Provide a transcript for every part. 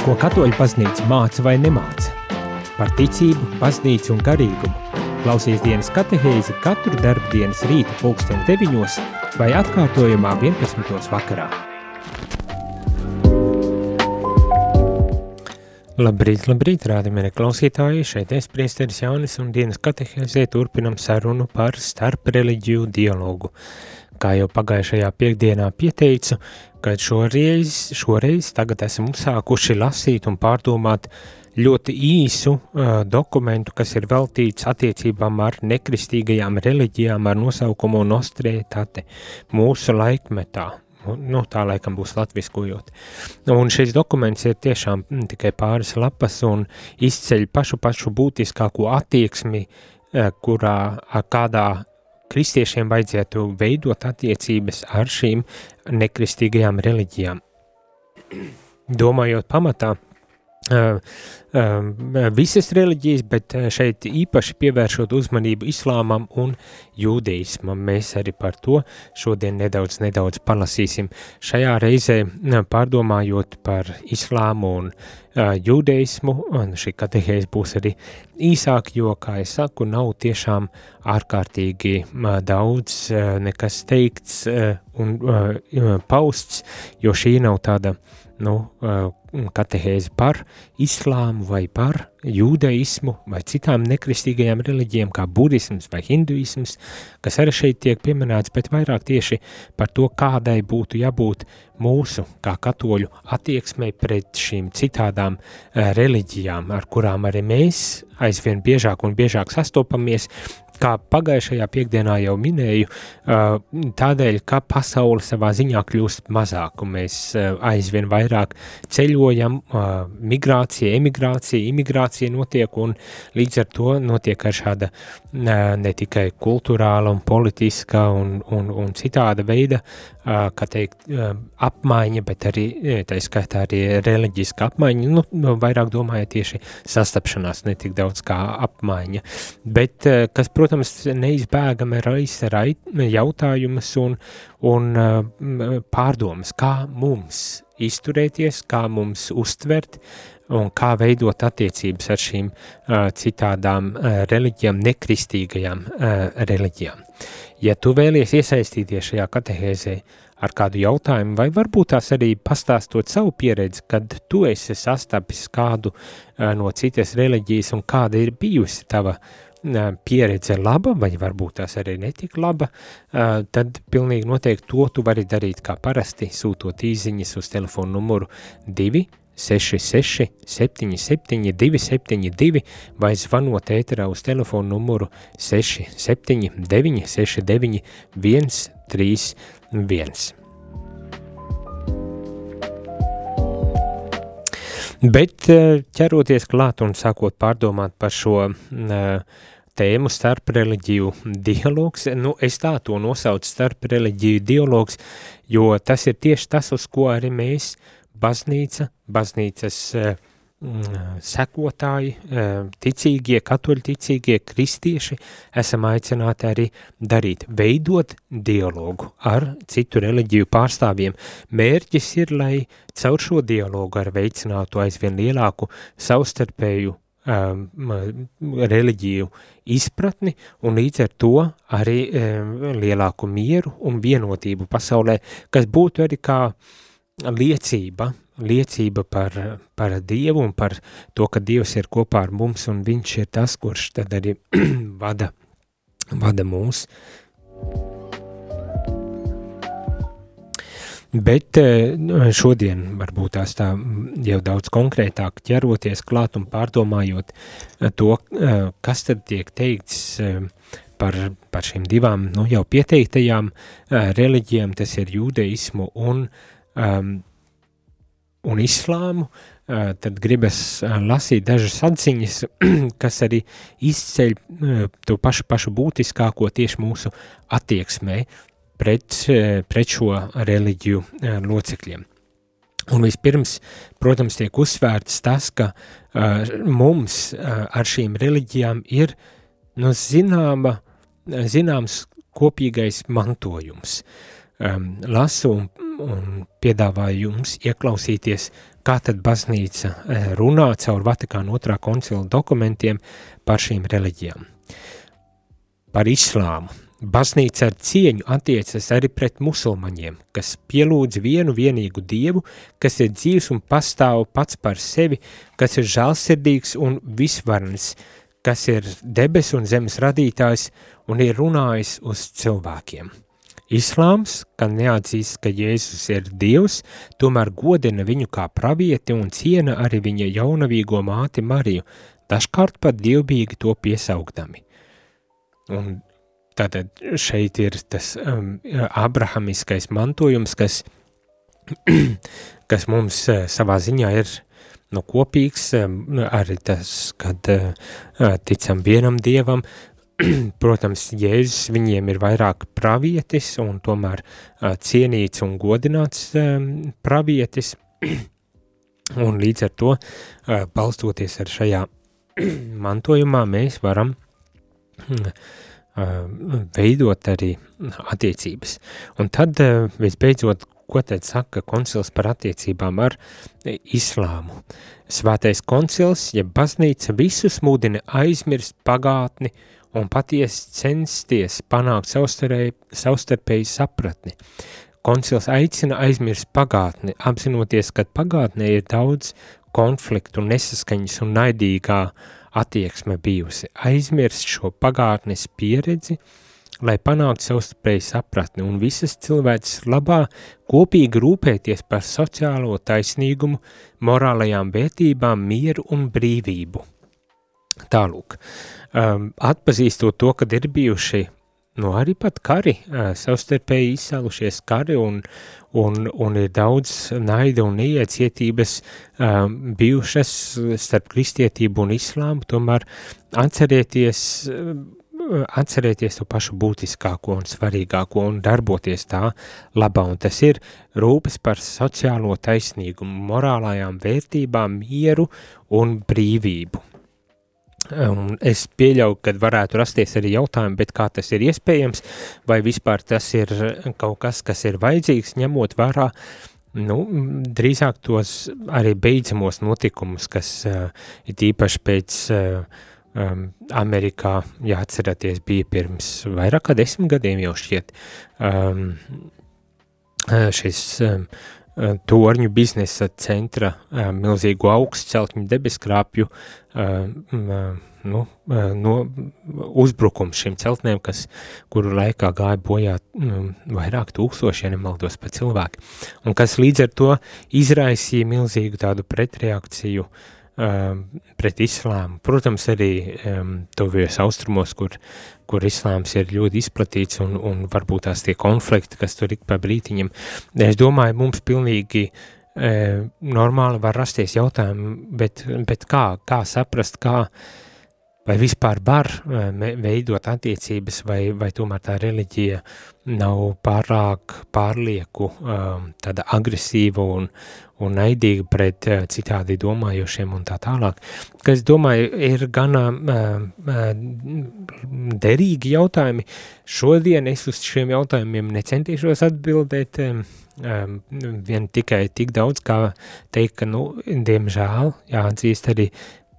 Ko katoļu baznīca māca vai nemāca? Par ticību, baznīcu un garīgumu. Klausies dienas katehēzi katru darbdienas rītu pulksteni deviņos vai atkārtojumā 11. vakarā. Labrīt, labrīt, rādījumie klausītāji, šeit es priesteris Jaunis un dienas katehēzē turpinam sarunu par starp reliģiju dialogu. Kā jau pagājušajā piekdienā pieteicu, kad šoreiz, šoreiz tagad esam uzsākuši lasīt un pārdomāt ļoti īsu uh, dokumentu, kas ir veltīts attiecībām ar nekristīgajām reliģijām ar nosaukumu Nostrētate mūsu laikmetā, Nu, tā laikam būs latviskojot. Un šis dokuments ir tiešām m, tikai pāris lapas un izceļ pašu pašu būtiskāko attieksmi, kurā, kādā kristiešiem vajadzētu veidot attiecības ar šīm nekristīgajām reliģijām. Domājot pamatā, visas reliģijas, bet šeit īpaši pievēršot uzmanību islāmam un jūdeismam. Mēs arī par to šodien nedaudz, nedaudz palasīsim. Šajā reizē pārdomājot par islāmu un jūdeismu, un šī katehēs būs arī īsāk, jo, kā es saku, nav tiešām ārkārtīgi daudz nekas teikts un pausts, jo šī nav tāda nu, katehēzi par islāmu vai par jūdaismu vai citām nekristīgajām reliģijām kā budisms vai hinduisms, kas arī šeit tiek pieminēts, bet vairāk tieši par to, kādai būtu jābūt mūsu kā katoļu attieksmei pret šīm citādām uh, reliģijām, ar kurām arī mēs aizvien biežāk un biežāk sastopamies, kā pagājušajā piekdienā jau minēju, tādēļ, ka pasaule savā ziņā kļūst mazāk, un mēs aizvien vairāk ceļojam, migrācija, emigrācija, imigrācija notiek, un līdz ar to notiek ar šāda ne tikai kulturāla un politiska un, un, un citāda veida, kā teikt, apmaiņa, bet arī, tā skaitā arī reliģiska apmaiņa, nu, vairāk domāju tieši sastapšanās, ne tik daudz kā apmaiņa, bet, kas, protams, neizbēgami raisa jautājumus un, un pārdomas, kā mums izturēties, kā mums uztvert un kā veidot attiecības ar šīm citādām reliģijām, nekristīgajām reliģijām. Ja tu vēlies iesaistīties šajā katehēzē ar kādu jautājumu, vai varbūt tās arī pastāstot savu pieredzi, kad tu esi sastapis kādu no citas reliģijas un kāda ir bijusi tava pieredze laba, vai varbūt tās arī netik laba, tad pilnīgi noteikti to tu vari darīt kā parasti, sūtot īziņas uz telefonu numuru 2 66 77 272 vai zvanot ēterā uz telefonu numuru 679 69 131. Bet ķeroties klāt un sākot pārdomāt par šo uh, tēmu starp reliģiju dialogs, nu es tā to nosaucu starp reliģiju dialogs, jo tas ir tieši tas, uz ko arī mēs, baznīca, baznīcas mm, sekotāji, katoļi ticīgie, kristieši, esam aicināti arī darīt, veidot dialogu ar citu reliģiju pārstāvjiem. Mērķis ir, lai caur šo dialogu ar veicinātu aizvien lielāku savstarpēju um, reliģiju izpratni un līdz ar to arī um, lielāku mieru un vienotību pasaulē, kas būtu arī kā liecība, liecība par, par Dievu un par to, ka Dievs ir kopā ar mums un viņš ir tas, kurš tad arī vada, vada mūs. Bet eh, šodien varbūt tās tā jau daudz konkrētāk ķeroties klāt un pārdomājot eh, to, eh, kas tad tiek teikts par, par šīm divām, nu jau pieteiktajām reliģijām, tas ir jūdeismu un, um, un islāmu, tad gribas lasīt dažas atziņas, kas arī izceļ to pašu, pašu būtiskāko tieši mūsu attieksmē pret, eh, pret šo reliģiju eh, locekļiem. Un vispirms, protams, tiek uzsvērts tas, ka uh, mums uh, ar šīm reliģijām ir nu, zināma, zināms kopīgais mantojums. Um, lasu un, un piedāvāju jums ieklausīties, kā tad baznīca runā caur Vatikāna otrā koncila dokumentiem par šīm reliģijām. Par islāmu. Baznīca ar cieņu attiecas arī pret musulmaņiem, kas pielūdz vienu vienīgu dievu, kas ir dzīvs un pastāv pats par sevi, kas ir žālsirdīgs un visvarnis, kas ir debes un zemes radītājs un ir runājis uz cilvēkiem. Islāms, kad neatzīst, ka Jēzus ir Dievs, tomēr godina viņu kā pravieti un ciena arī viņa jaunavīgo māti Mariju, dažkārt pat dievbīgi to piesaugdami. Un tātad šeit ir tas um, abrahamiskais mantojums, kas, kas mums uh, savā ziņā ir nu, kopīgs, um, arī tas, kad uh, ticam vienam dievam, protams, Jēzus viņiem ir vairāk pravietis un tomēr uh, cienīts un godināts um, pravietis, un līdz ar to, uh, balstoties ar šajā mantojumā, mēs varam uh, veidot arī attiecības. Un tad, uh, visbeidzot, ko tad saka koncils par attiecībām ar islāmu? Svētais koncils, ja baznīca visus mūdina aizmirst pagātni un patiesi censties panākt savstarpēju sapratni. Koncils aicina aizmirst pagātni, apzinoties, ka pagātnē ir daudz konfliktu, nesaskaņas un naidīgā attieksme bijusi. Aizmirst šo pagātnes pieredzi, lai panāktu savstarpēju sapratni un visas cilvēces labā kopīgi rūpēties par sociālo taisnīgumu, morālajām vērtībām, mieru un brīvību. Tālūk, um, atpazīstot to, kad ir bijuši nu, arī pat kari, uh, savstarpēji izsālušies kari un, un, un ir daudz naida un neiecietības um, bijušas starp kristietību un islāmu, tomēr atcerieties, uh, atcerieties to pašu būtiskāko un svarīgāko un darboties tā labā, un tas ir rūpes par sociālo taisnīgumu, morālajām vērtībām, mieru un brīvību. Un es pieļauju, ka varētu rasties arī jautājumi, bet kā tas ir iespējams, vai vispār tas ir kaut kas, kas ir vajadzīgs, ņemot vērā nu, drīzāk tos arī beidzamos notikumus, kas uh, ir īpaši pēc uh, um, Amerikā, jāatceraties, bija pirms vairāk kā desmit gadiem jau šķiet um, šis um, torņu biznesa centra milzīgu augstceltņu debeskrāpju nu, no uzbrukums šim celtnēm, kas, kuru laikā gāja bojā nu, vairāk tūkstoši, ja nemaldos pa cilvēki, un kas līdz ar to izraisīja milzīgu tādu pretreakciju um, pret islāmu. Protams, arī um, tuvajos austrumos, kur, kur islāms ir ļoti izplatīts un, un varbūt tās tie konflikti, kas tur ik pa brītiņam. Es domāju, mums pilnīgi e, normāli var rasties jautājumi, bet, bet kā, kā saprast, kā, vai vispār var veidot attiecības, vai, vai tomēr tā reliģija nav pārāk pārlieku um, tāda agresīva un, un naidīga pret uh, citādi domājošiem un tā tālāk, kas, domāju, ir gana uh, uh, derīgi jautājumi. Šodien es uz šiem jautājumiem necentīšos atbildēt, vien tikai tik daudz, kā teikt, ka, nu, diemžēl, jāatzīst arī,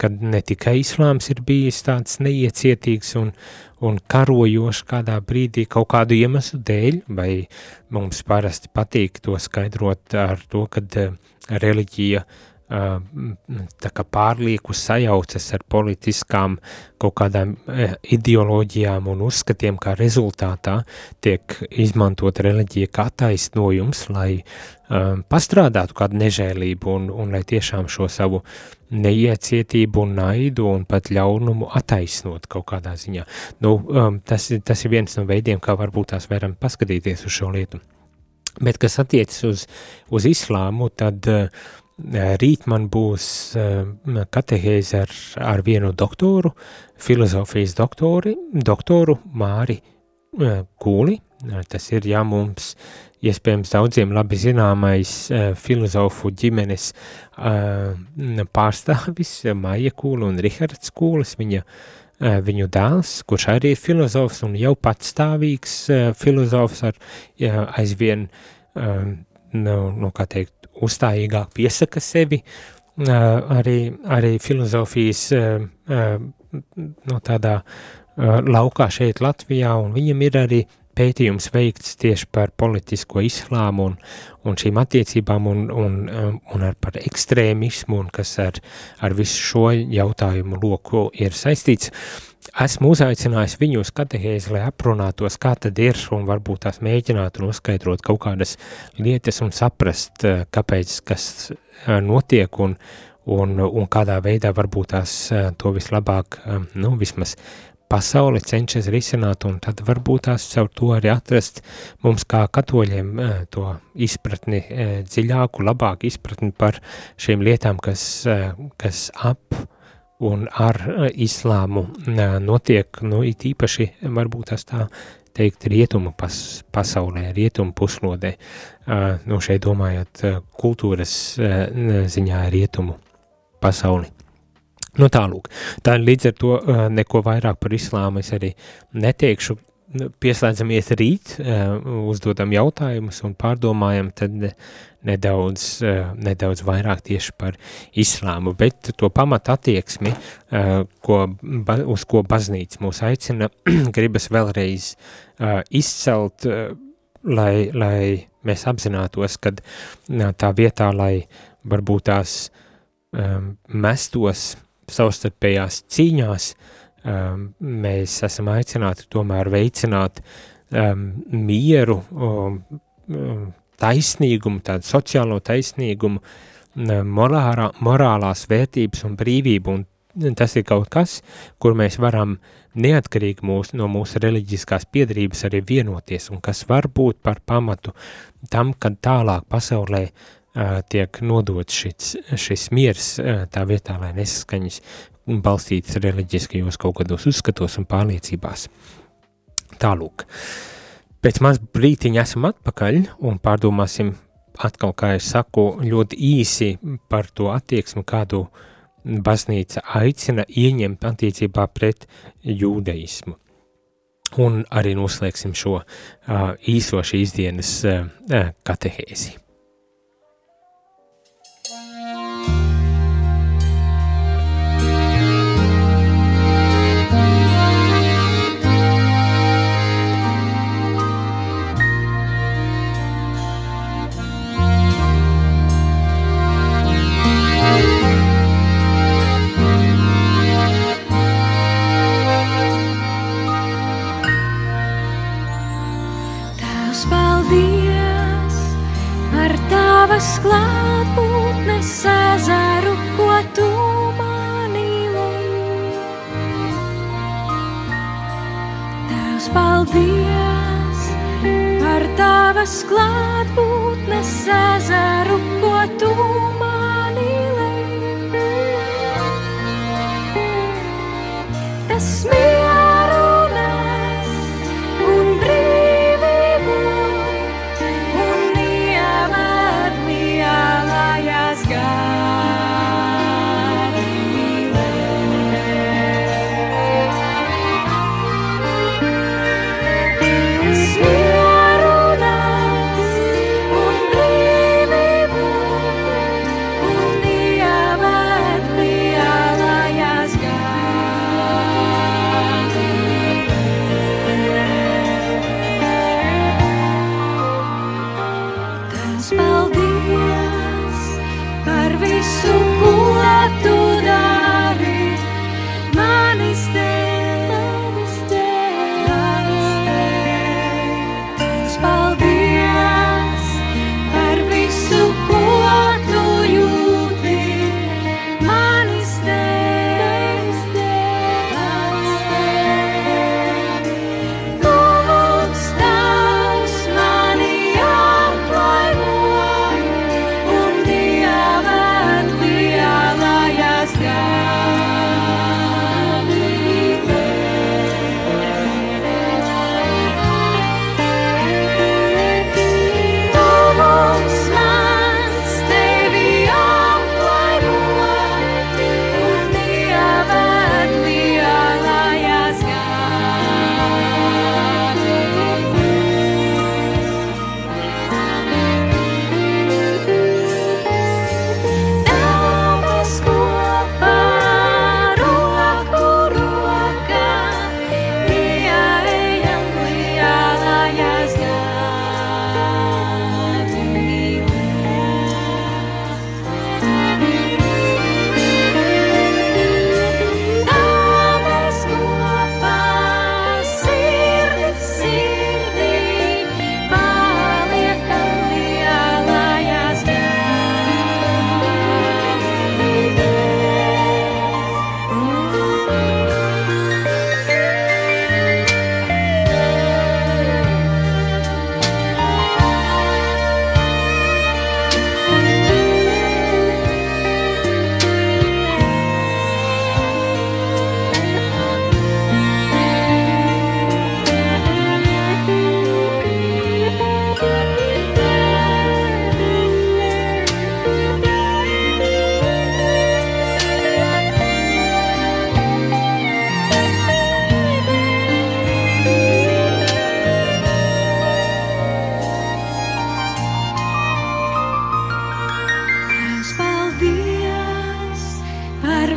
kad ne tikai islāms ir bijis tāds neiecietīgs un, un karojošs kādā brīdī kaut kādu iemeslu dēļ, vai mums parasti patīk to skaidrot ar to, kad uh, reliģija kā pārlieku sajaucas ar politiskām kaut kādām ideoloģijām un uzskatiem, kā rezultātā tiek izmantot reliģija kā taisnojums, lai um, pastrādātu kādu nežēlību un, un lai tiešām šo savu neiecietību un naidu un pat ļaunumu attaisnot kaut kādā ziņā. Nu, um, tas, tas ir viens no veidiem, kā varbūt tās varam paskatīties uz šo lietu. Bet, kas attiecas uz, uz islāmu, tad uh, rīt man būs uh, katehēze ar, ar vienu doktoru, filozofijas doktori, doktoru Māri uh, Kūli. Tas ir, ja mums iespējams daudziem labi zināmais filozofu ģimenes pārstāvis, Maija Kūla un Rihards Kūlis, viņa uh, viņu dēls, kurš arī ir filozofs un jau patstāvīgs uh, filozofs ar uh, aizvien uh, nu, nu kā teikt, uzstājīgāk piesaka sevi, arī, arī filozofijas no tādā laukā šeit Latvijā, un viņam ir arī pētījums veikts tieši par politisko islāmu un, un šīm attiecībām un, un, un ar par ekstrēmismu un kas ar, ar visu šo jautājumu loku ir saistīts. Esmu uzaicinājis viņu uz katehēzi, lai aprunātos, kā tad ir, un varbūt tās mēģinātu noskaidrot kaut kādas lietas un saprast, kāpēc, kas notiek un, un, un kādā veidā varbūt tās to vislabāk, nu, vismaz pasauli cenšas risināt, un tad varbūt tās caur to arī atrast mums kā katoļiem to izpratni dziļāku, labāku izpratni par šīm lietām, kas, kas ap un ar islāmu notiek, nu, it īpaši varbūt tās tā teikt rietumu pas, pasaulē, rietumu puslodē, nu, šeit domājot kultūras ziņā rietumu pasauli. Nu tālūk, tā līdz ar to uh, neko vairāk par islāmu es arī neteikšu, nu, pieslēdzamies rīt, uh, uzdodam jautājumus un pārdomājam tad nedaudz, uh, nedaudz vairāk tieši par islāmu, bet to pamat attieksmi, ko, uz ko baznīca mūs aicina, gribas vēlreiz izcelt, lai, lai mēs apzinātos, kad tā vietā, lai varbūt tās um, mestos savstarpējās cīņās um, mēs esam aicināti tomēr veicināt um, mieru, um, um taisnīgumu, tādu sociālo taisnīgumu, um, morālā, morālās vērtības un brīvību, un tas ir kaut kas, kur mēs varam neatkarīgi mūs, no mūsu reliģiskās piedarības arī vienoties, un kas var būt par pamatu tam, kad tālāk pasaulē tiek nodots šis, šis miers tā vietā, lai nesaskaņas balstītas reliģiskajos kaut kādos uzskatos un pārliecībās. Tālūk. Pēc maz brītiņa esam atpakaļ un pārdomāsim atkal, kā es saku, ļoti īsi par to attieksmi, kādu baznīca aicina ieņemt attiecībā pret jūdeismu. Un arī noslēgsim šo uh, īso šīs dienas uh, katehēzi.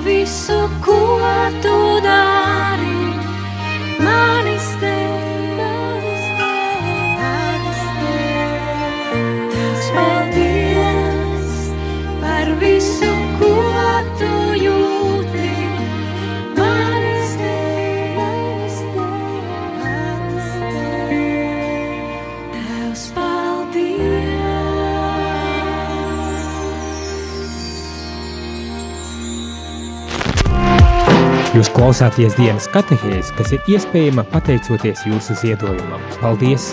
visu Jūs klausāties dienas katehēs, kas ir iespējama pateicoties jūsu ziedojumam. Paldies!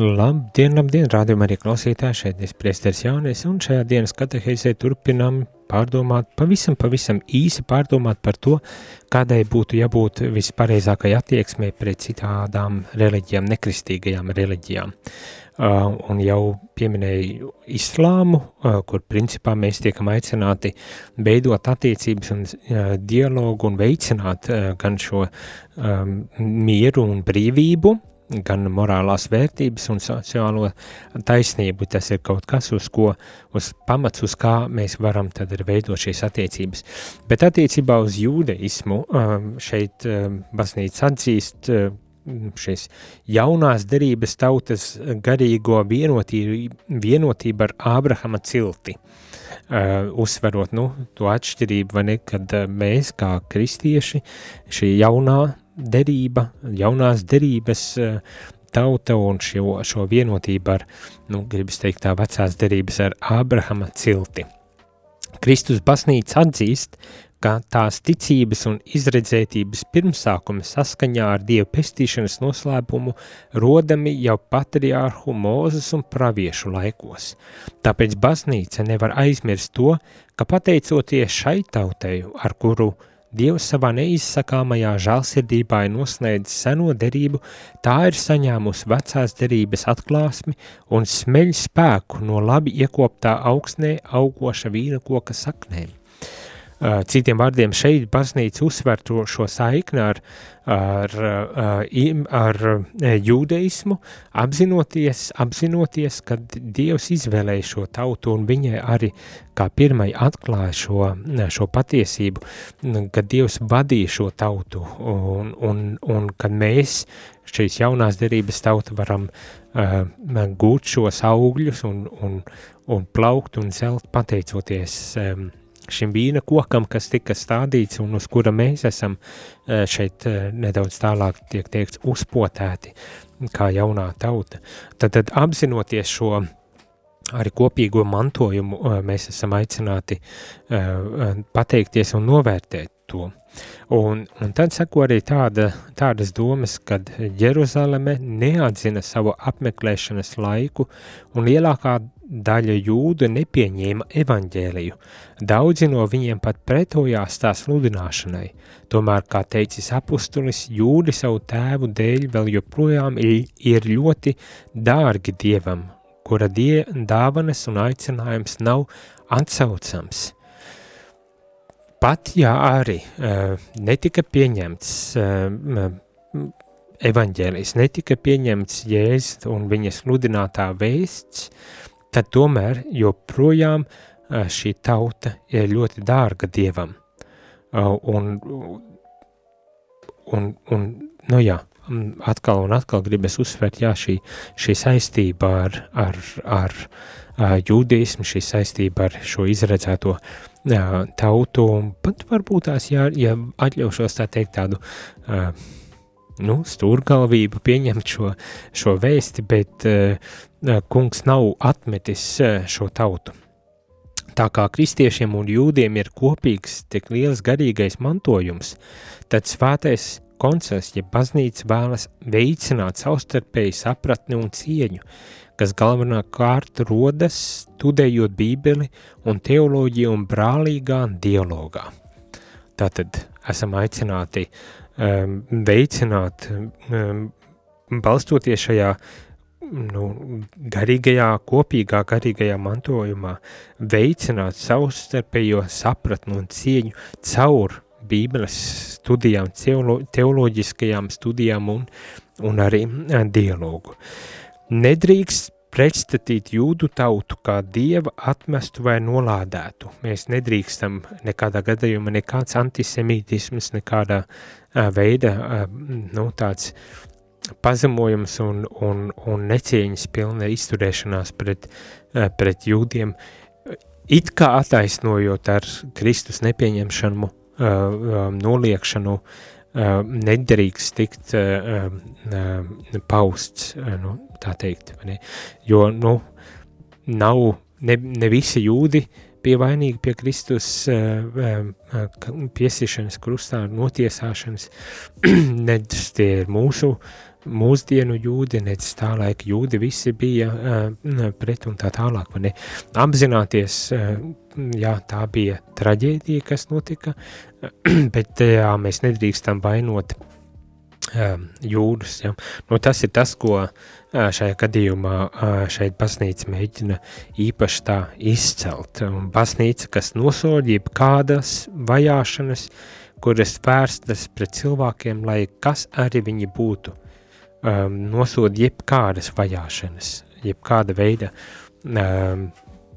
Labdien, labdien, rādījumā arī klausītāji, šeit es priesteris Jaunis, un šajā dienas katehēzē turpinām pārdomāt, pavisam, pavisam īsi pārdomāt par to, kādai būtu jābūt vispareizākai attieksmei pret citādām reliģijām, nekristīgajām reliģijām. Uh, un jau pieminēju islāmu, uh, kur principā mēs tiekam aicināti veidot attiecības un uh, dialogu un veicināt uh, gan šo um, mieru un brīvību, gan morālās vērtības un sociālo taisnību. Tas ir kaut kas, uz ko, uz pamats, uz kā mēs varam tad arī veidot šīs attiecības. Bet attiecībā uz jūdeismu um, šeit um, baznīca atzīst šīs jaunās derības tautas garīgo vienotību, vienotību ar Ābrahama cilti. Uh, uzsverot nu, to atšķirību, ne, kad uh, mēs kā kristieši, šī jaunā derība, jaunās derības uh, tauta un šo, šo vienotību ar, nu, gribas teikt tā vecās derības ar Ābrahama cilti. Kristus basnīca atzīst, ka tās ticības un izredzētības pirmsākumi saskaņā ar Dieva pestīšanas noslēpumu rodami jau patriārhu Mūzes un praviešu laikos. Tāpēc baznīca nevar aizmirst to, ka pateicoties šai tautai, ar kuru Dievs savā neizsakāmajā žālsirdībā ir noslēdzis seno derību, tā ir saņēmusi vecās derības atklāsmi un smeļ spēku no labi iekoptā augsnē augoša vīna koka saknēm. Citiem vārdiem šeit baznīca uzsver to, šo saikni ar, ar, ar jūdeismu, apzinoties, apzinoties, ka Dievs izvēlēja šo tautu un viņai arī kā pirmai atklāja šo, šo patiesību, ka Dievs vadīja šo tautu un, un, un kad mēs šīs jaunās derības tauta varam uh, gūt šos augļus un, un, un plaukt un zelt pateicoties um, šim vīna kokam, kas tika stādīts un uz kura mēs esam e, šeit e, nedaudz tālāk tiek teikts uzpotēti kā jaunā tauta. Tad, tad apzinoties šo arī kopīgo mantojumu, e, mēs esam aicināti pateikties un novērtēt to. Un, un tad sako arī tāda, tādas domas, kad Jeruzaleme neatzina savu apmeklēšanas laiku un lielākā daļa jūdu nepieņēma evaņģēliju, daudzi no viņiem pat pretojās tā sludināšanai. Tomēr, kā teicis apustulis, jūdi savu tēvu dēļ vēl joprojām ir ļoti dārgi dievam, kura die, dāvanas un aicinājums nav atsaucams. Pat ja arī uh, netika pieņemts uh, evaņģēlijs, netika pieņemts jēzus un viņa sludinātā vēsts, tad tomēr joprojām šī tauta ir ļoti dārga dievam. Un, un, un nu jā, atkal un atkal gribas uzsvērt, jā, šī, šī saistība ar, ar, ar, ar jūdismu, šī saistība ar šo izredzēto tautu, un pat varbūt tās, jā, ja atļaušos tā teikt tādu nu, stūrgalvību pieņemt šo, šo vēsti, bet uh, kungs nav atmetis uh, šo tautu. Tā kā kristiešiem un jūdiem ir kopīgs tik liels garīgais mantojums, tad svētais koncils, ja baznīca vēlas veicināt savstarpēju sapratni un cieņu, kas galvenā kārta rodas studējot bībeli un teoloģiju un brālīgā dialogā. Tātad esam aicināti uh, um, veicināt, um, balstoties šajā nu, garīgajā, kopīgā garīgajā mantojumā, veicināt savstarpējo sapratnu un cieņu caur Bībeles studijām, teolo, teoloģiskajām studijām un, un arī dialogu. Nedrīkst pretstatīt jūdu tautu kā dieva atmestu vai nolādētu. Mēs nedrīkstam nekādā gadījumā nekāds antisemītisms, nekādā uh, veida uh, nu, tāds pazemojums un, un, un necieņas pilna izturēšanās pret, uh, pret jūdiem, it kā attaisnojot ar Kristus nepieņemšanu, uh, uh, noliekšanu, uh, nedrīkst tikt uh, uh, pausts, uh, nu, tā teikt, ne? jo, nu, nav, ne, ne visi jūdi bija vainīgi pie Kristus piesiešanas krustā, notiesāšanas, nedz tie ir mūsu mūsdienu jūdi, nec tā laika jūdi, visi bija uh, pret un tā tālāk, vai ne? Apzināties, uh, jā, tā bija traģēdija, kas notika, bet jā, mēs nedrīkstam vainot uh, jūdus, ja? Nu, tas ir tas, ko uh, šajā gadījumā šeit baznīca mēģina īpaši tā izcelt. Un baznīca, kas nosoļ kādas vajāšanas, kuras vērstas pret cilvēkiem, lai kas arī viņi būtu, um, nosod jebkādas vajāšanas, jebkāda veida um,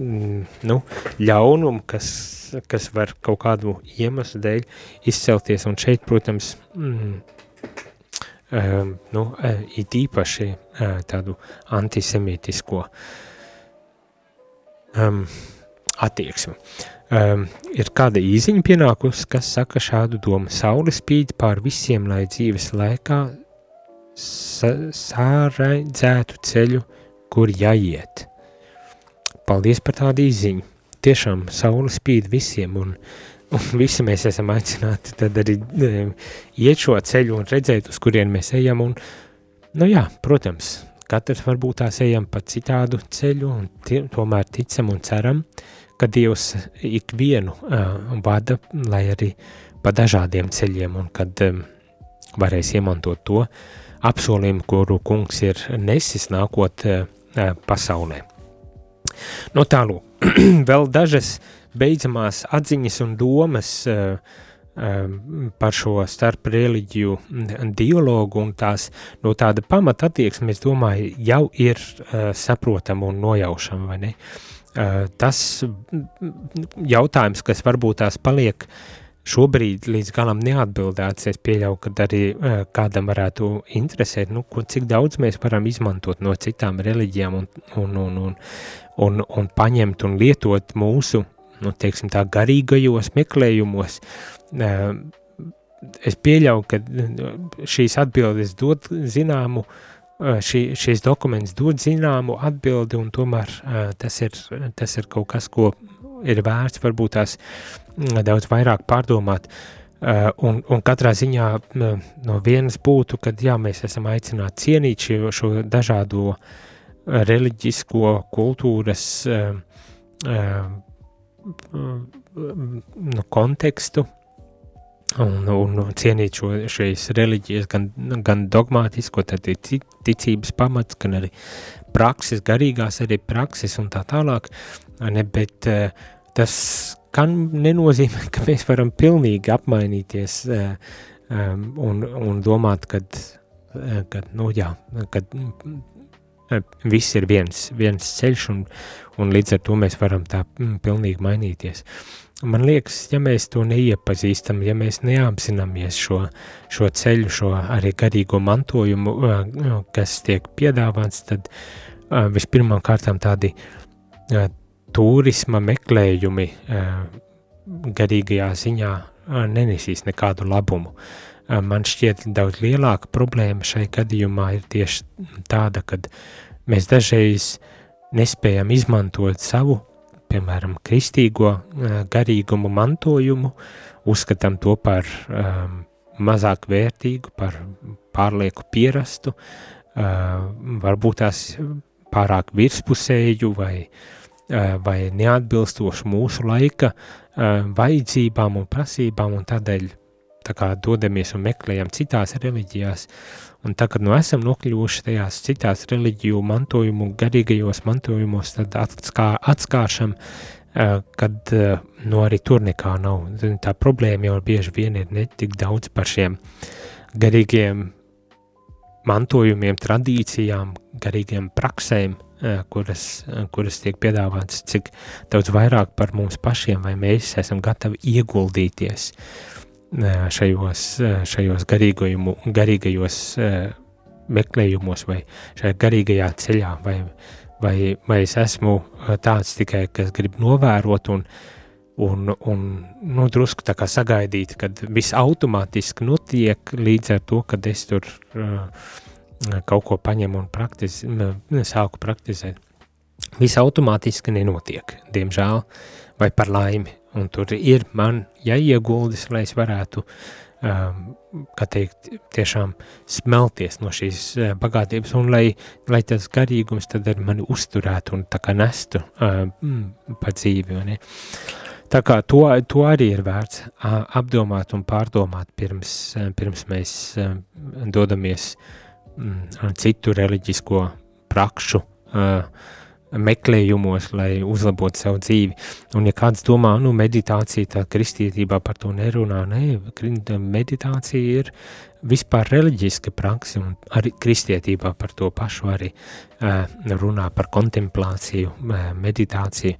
nu, ļaunumu, kas, kas var kaut kādu iemeslu dēļ izcelties. Un šeit, protams, mm, um, nu, it īpaši uh, tādu antisemītisko um, attieksmi. Um, ir kāda īziņa pienākus, kas saka šādu domu. Saule spīd pār visiem, lai dzīves laikā sāraidzētu ceļu, kur jāiet. Paldies par tādu izziņu. Tiešām saule spīd visiem, un, un visi mēs esam aicināti tad arī e, iet šo ceļu un redzēt, uz kurien mēs ejam. Un, nu jā, protams, katrs varbūt tās ejam pa citādu ceļu, un tie, tomēr ticam un ceram, ka Dievs ikvienu uh, vada, lai arī pa dažādiem ceļiem, un kad um, varēs iemantot to, uh, apsolījumu, kuru kungs ir nesis nākot uh, pasaulē. No tālu, vēl dažas beidzamās atziņas un domas uh, par šo starp reliģiju dialogu un tās no tāda pamata attieksme, es domāju, jau ir saprotama un nojaušama, vai ne? Tas jautājums, kas varbūt tās paliek uh, šobrīd līdz galam neatbildēts. Es pieļauju, ka arī uh, kādam varētu interesēt, nu, ko, cik daudz mēs varam izmantot no citām reliģijām un, un, un, un, un, un paņemt un lietot mūsu, nu, teiksim tā, garīgajos meklējumos. Uh, es pieļauju, ka šīs atbildes dod zināmu, uh, šī, šīs dokuments dod zināmu atbildi, un tomēr uh, tas, ir, tas ir kaut kas, ko ir vērts varbūt tās mm, daudz vairāk pārdomāt. Uh, un, un katrā ziņā uh, no vienas būtu, ka jā, mēs esam aicināti cienīt šo, šo dažādo reliģisko kultūras nu, kontekstu un, un cienīt šo, šīs reliģijas gan, gan dogmātisko, tad ir ticības pamats, gan arī prakses, garīgās arī prakses un tā tālāk, ne, bet uh, tas nenozīmē, ka mēs varam pilnīgi apmainīties uh, um, un, un domāt, uh, kad nu jā, kad uh, viss ir viens, viens ceļš un, un līdz ar to mēs varam tā mm, pilnīgi mainīties. Man liekas, ja mēs to neiepazīstam, ja mēs neapzināmies šo, šo ceļu, šo arī garīgo mantojumu, kas tiek piedāvāts, tad vispirmām kārtām tādi turisma meklējumi garīgajā ziņā nenesīs nekādu labumu. Man šķiet daudz lielāka problēma šai gadījumā ir tieši tāda, ka mēs dažreiz nespējam izmantot savu, piemēram, kristīgo garīgumu mantojumu, uzskatām to par um, mazāk vērtīgu, par pārlieku pierastu, uh, varbūt tās pārāk virspusēju vai uh, vai neatbilstoši mūsu laika eh, vajadzībām un prasībām, un tādēļ tā kā dodamies un meklējam citās reliģijās, un tā, kad nu esam nokļuvuši tajās citās reliģiju mantojumu, garīgajos mantojumos, tad atskā, atskāršam, eh, kad nu arī tur nekā nav. Tā problēma jau bieži vien ir ne tik daudz par šiem garīgiem mantojumiem, tradīcijām, garīgiem praksēm, Eh, kuras, eh, kuras tiek piedāvātas, cik daudz vairāk par mums pašiem, vai mēs esam gatavi ieguldīties eh, šajos, šajos garīgajos meklējumos vai šajā garīgajā ceļā, vai, vai, vai es esmu tāds tikai, kas grib novērot un, un, un nu, drusku tā kā sagaidīt, kad viss automātiski notiek līdz ar to, kad es tur uh, kaut ko paņem un praktiz, sāku praktizēt. Viss automātiski nenotiek, diemžēl, vai par laimi, un tur ir man jāieguldis, lai es varētu, um, kā teikt, tiešām smelties no šīs uh, bagātības, un lai, lai tas garīgums tad ar mani uzturētu un tā kā nestu uh, pa dzīvi, vai ne? Tā kā to, to arī ir vērts uh, apdomāt un pārdomāt pirms, uh, pirms mēs uh, dodamies um, citu reliģisko prakšu uh, meklējumos, lai uzlabotu savu dzīvi. Un, ja kāds domā, nu, meditācija, tā kristietībā par to nerunā, nē, meditācija ir vispār reliģiska praksa, un arī kristietībā par to pašu arī uh, runā par kontemplāciju, uh, meditāciju,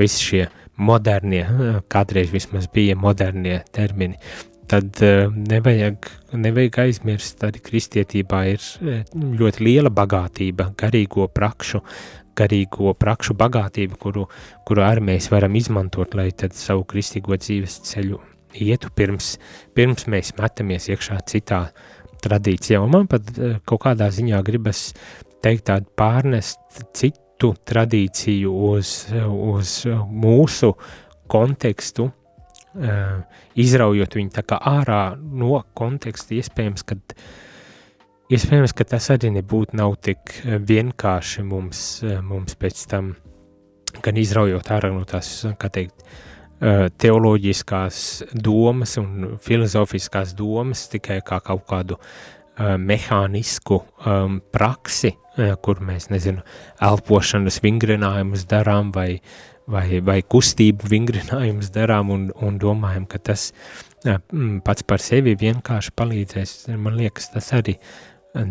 visi šie modernie, uh, kādreiz vismaz bija modernie termini, tad uh, nevajag, nevajag aizmirst, arī kristietībā ir ļoti liela bagātība garīgo prakšu, garīgo prakšu bagātību, kuru, kuru arī mēs varam izmantot, lai savu kristīgo dzīves ceļu ietu pirms, pirms mēs metamies iekšā citā tradīcijā. Un man pat eh, kaut kādā ziņā gribas teikt tādu pārnest citu tradīciju uz, uz mūsu kontekstu, eh, izraujot viņu tā kā ārā no konteksta, iespējams, kad uh, Iespējams, ka tas arī nebūtu nav tik eh, vienkārši mums, eh, mums pēc tam, gan izraujot ārā no tās, kā teikt, eh, teoloģiskās domas un filozofiskās domas tikai kā kaut kādu uh, mehānisku um, praksi, uh, kur mēs, nezinu, elpošanas vingrinājumus darām vai, vai, vai kustību vingrinājumus darām un, un domājam, ka tas uh, pats par sevi vienkārši palīdzēs. Man liekas, tas arī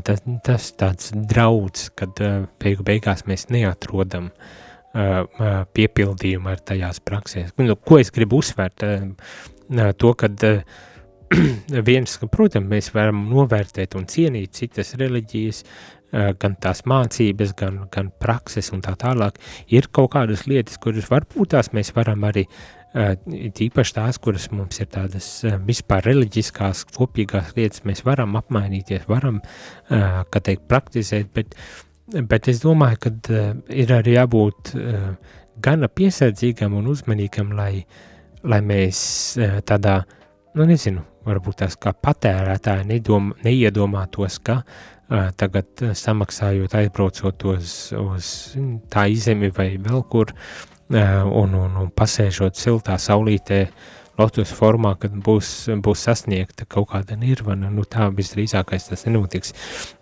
tas, tas tāds draudz, kad beigu beigās mēs neatrodam piepildījumu ar tajās praksēs. Nu, ko es gribu uzsvērt? To, kad viens, ka, protams, mēs varam novērtēt un cienīt citas reliģijas, uh, gan tās mācības, gan, gan prakses un tā tālāk, ir kaut kādas lietas, kuras varbūt tās mēs varam arī uh, Tīpaši tās, kuras mums ir tādas vispār reliģiskās, kopīgās lietas, mēs varam apmainīties, varam, kā teikt, praktizēt, bet, bet es domāju, ka ir arī jābūt gana piesardzīgam un uzmanīgam, lai, lai mēs tādā, nu nezinu, varbūt tās kā patērētāji nedom, neiedomātos, ka tagad samaksājot, aizbraucot uz, uz tā izemi vai vēl kur, un, un, un pasēžot siltā saulītē, lotus formā, kad būs, būs sasniegta kaut kāda nirvana, nu tā visdrīzākais tas nenotiks.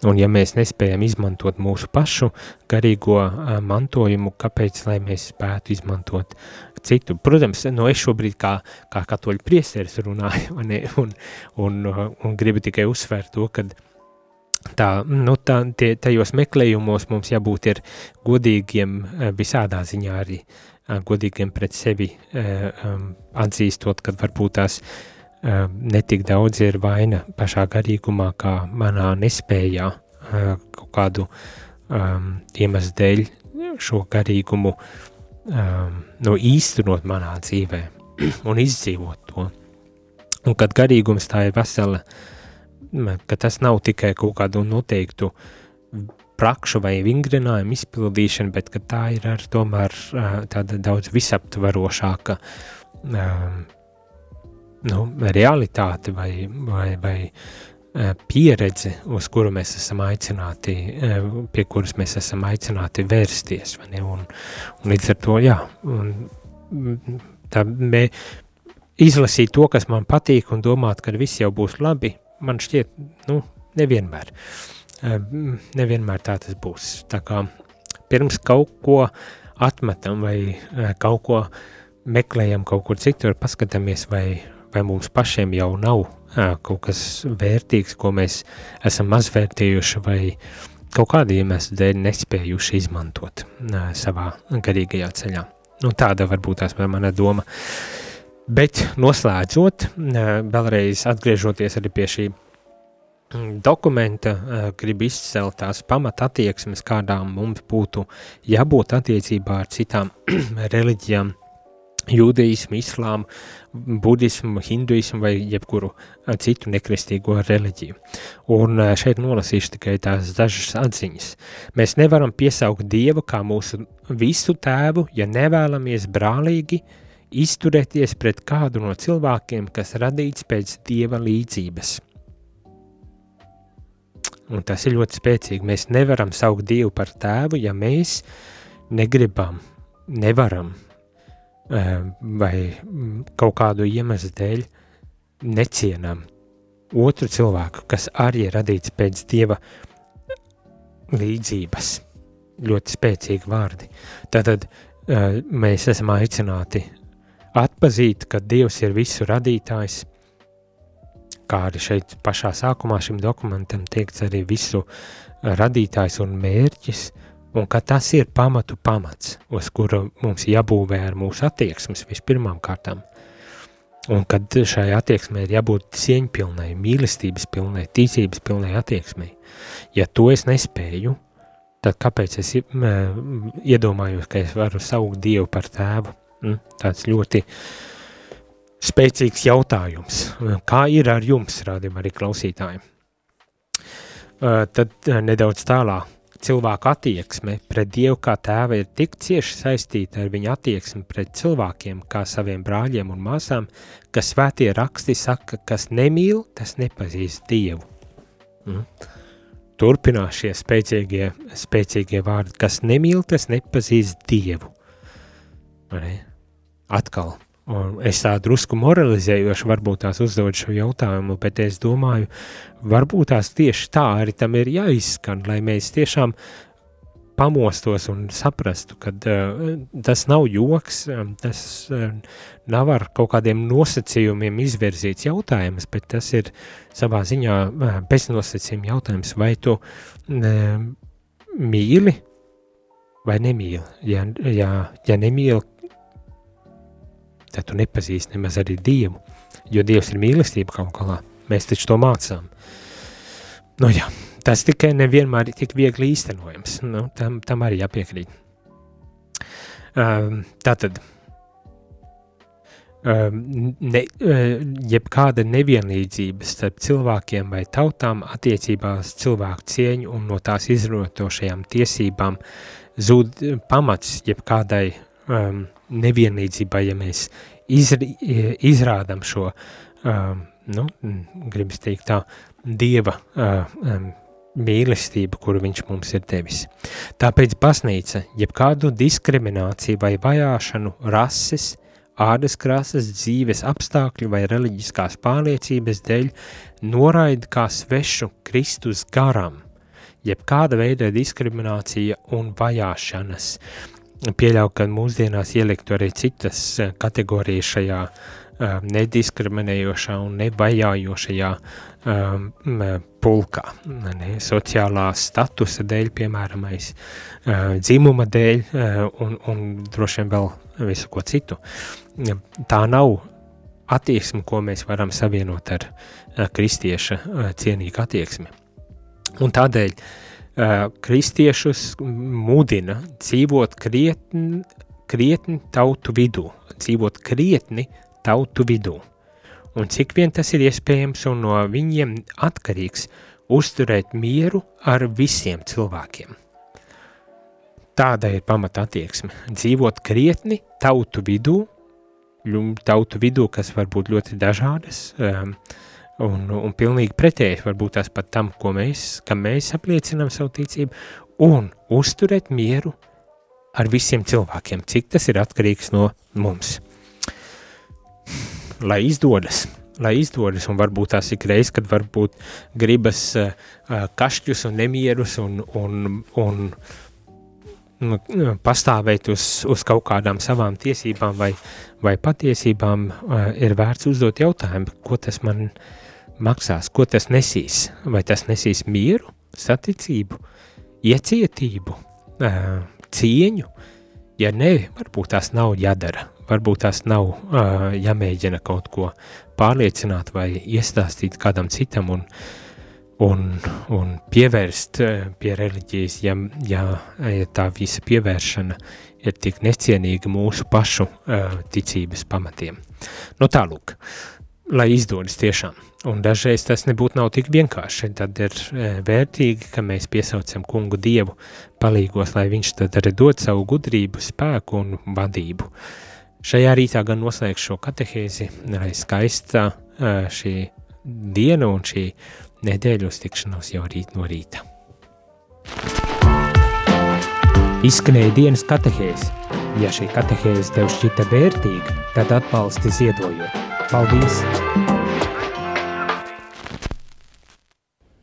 Un ja mēs nespējam izmantot mūsu pašu garīgo mantojumu, kāpēc, lai mēs spētu izmantot citu? Protams, no es šobrīd kā, kā katoļu priesteris runāju, un, un, un, un gribu tikai uzsvērt to, kad tā, nu tā, tie, tajos meklējumos mums jābūt ir godīgiem visādā ziņā arī, uh, godīgiem pret sevi, atzīstot, ka varbūt tās netik daudz ir vaina pašā garīgumā, kā manā nespējā kaut kādu iemeslu dēļ šo garīgumu no īstenot manā dzīvē un izdzīvot to. Un kad garīgums tā ir vesela, ka tas nav tikai kaut kādu noteiktu prakšu vai vingrinājumu izpildīšana, bet tā ir ar tomēr tāda daudz visaptvarošāka nu, realitāte vai, vai, vai pieredze, uz kuru mēs esam aicināti, pie kuras mēs esam aicināti vērsties. Un, un līdz ar to, jā, un tā mē, izlasīt to, kas man patīk un domāt, ka viss jau būs labi, man šķiet, nu, nevienmēr. Uh, nevienmēr tā tas būs. Tā kā pirms kaut ko atmetam vai kaut ko meklējam kaut kur citur, paskatāmies, vai, vai mums pašiem jau nav kaut kas vērtīgs, ko mēs esam mazvērtījuši vai kaut kādu iemeslu dēļ nespējuši izmantot savā garīgajā ceļā. Nu, tāda varbūt tās mana doma. Bet noslēdzot, vēlreiz atgriežoties arī pie šī Mm, dokumenta uh, grib izcelt tās pamata attieksmes, kādām mums būtu jābūt attiecībā ar citām reliģijām, jūdeismu, islāmu, budismu, hinduismu vai jebkuru uh, citu nekristīgo reliģiju. Un uh, šeit nolasīšu tikai tās dažas atziņas. Mēs nevaram piesaukt Dievu kā mūsu visu tēvu, ja nevēlamies brālīgi izturēties pret kādu no cilvēkiem, kas radīts pēc dieva līdzības. Un tas ir ļoti spēcīgi. Mēs nevaram saukt Dievu par tēvu, ja mēs negribam, nevaram eh, vai kaut kādu iemeslu dēļ necienam otru cilvēku, kas arī ir radīts pēc Dieva līdzības. Ļoti spēcīgi vārdi. Tātad uh, mēs esam aicināti atpazīt, ka Dievs ir visu radītājs, kā arī šeit pašā sākumā šim dokumentam teikts arī visu radītājs un mērķis, un ka tas ir pamatu pamats, uz kura mums jābūvē ar mūsu attieksmes vispirmām kārtām. Un kad šai attieksmei ir jābūt cieņpilnai, mīlestības pilnai, ticības pilnai attieksmei. Ja to es nespēju, tad kāpēc es iedomājos, ka es varu saukt Dievu par tēvu? Mm, tāds ļoti spēcīgs jautājums. Kā ir ar jums, rādījumā arī klausītājiem? Tad nedaudz tālāk cilvēku attieksme pret Dievu kā tēva ir tik cieši saistīta ar viņa attieksmi pret cilvēkiem, kā saviem brāļiem un māsām, ka svētie raksti saka, kas nemīl, tas nepazīst Dievu. Mm. Turpinās šie spēcīgie, spēcīgie vārdi, kas nemīl, tas nepazīst Dievu. Atkal. Un es tā drusku moralizējoši varbūt tās uzdod šo jautājumu, bet es domāju, varbūt tās tieši tā arī tam ir jāizskan, lai mēs tiešām pamostos un saprastu, ka uh, tas nav joks, tas uh, nav ar kaut kādiem nosacījumiem izvirzīts jautājums, bet tas ir savā ziņā uh, beznosacījuma jautājums, vai tu uh, mīli vai nemīli. Ja, ja, ja nemīli, tad tu nepazīsti nemaz arī Dievu, jo Dievs ir mīlestība kaut galā. Mēs taču to mācām. Nu jā, tas tikai nevienmēr ir tik viegli īstenojams. Nu, tam, tam arī jāpiekrīt. Um, tātad, um, ne, uh, jebkāda nevienlīdzība starp cilvēkiem vai tautām attiecībās cilvēku cieņu un no tās izrotošajām tiesībām zūd pamats jebkādai um, nevienlīdzībai, ja mēs izri, izrādam šo, um, nu, gribas teikt tā, Dieva uh, um, mīlestību, kuru viņš mums ir devis. Tāpēc baznīca, jebkādu diskrimināciju vai vajāšanu rases, ādas krāsas, dzīves apstākļu vai reliģiskās pārliecības dēļ noraida kā svešu Kristus garam, jebkāda veida diskriminācija un vajāšanas. Pieļauju, ka mūsdienās ieliktu arī citas eh, kategorijas šajā uh, nediskriminējošā un nevajājošajā um, pulkā. Ne, sociālā statusa dēļ, piemēram, uh, dzimuma dēļ uh, un, un droši vien vēl visu ko citu. Tā nav attieksme, ko mēs varam savienot ar uh, kristieša uh, cienīgu attieksmi. Un tādēļ uh, kristiešus mudina dzīvot krietni, krietni tautu vidū, dzīvot krietni tautu vidū. Un cik vien tas ir iespējams un no viņiem atkarīgs uzturēt mieru ar visiem cilvēkiem. Tāda ir pamata attieksme. Dzīvot krietni tautu vidū, tautu vidū, kas var būt ļoti dažādas, uh, un, un pilnīgi pretēji varbūt tās pat tam, ko mēs, kam mēs apliecinām savu ticību, un uzturēt mieru ar visiem cilvēkiem, cik tas ir atkarīgs no mums. Lai izdodas, lai izdodas, un varbūt tās ik reiz, kad varbūt gribas uh, kašķus un nemierus un, un, un nu, pastāvēt uz, uz kaut kādām savām tiesībām vai, vai patiesībām, uh, ir vērts uzdot jautājumu, ko tas man uh, maksās, ko tas nesīs. Vai tas nesīs mieru, saticību, iecietību, cieņu? Ja nē, varbūt tās nav jādara, varbūt tās nav jāmēģina kaut ko pārliecināt vai iestāstīt kādam citam un, un, un pievērst pie reliģijas, ja, ja, ja tā visa pievēršana ir tik necienīga mūsu pašu ticības pamatiem. Nu tālūk, lai izdodas tiešām. Un dažreiz tas nebūtu nav tik vienkārši. Tad ir e, vērtīgi, ka mēs piesaucam kungu dievu palīgos, lai viņš tad arī dod savu gudrību, spēku un vadību. Šajā rītā gan noslēgšu šo katehēzi, lai skaista šī diena un šī nedēļu uz tikšanos jau rīt no rīta. Izskanēja dienas katehēzi. Ja šī katehēze tev šķita vērtīga, tad atbalsti ziedojot. Paldies!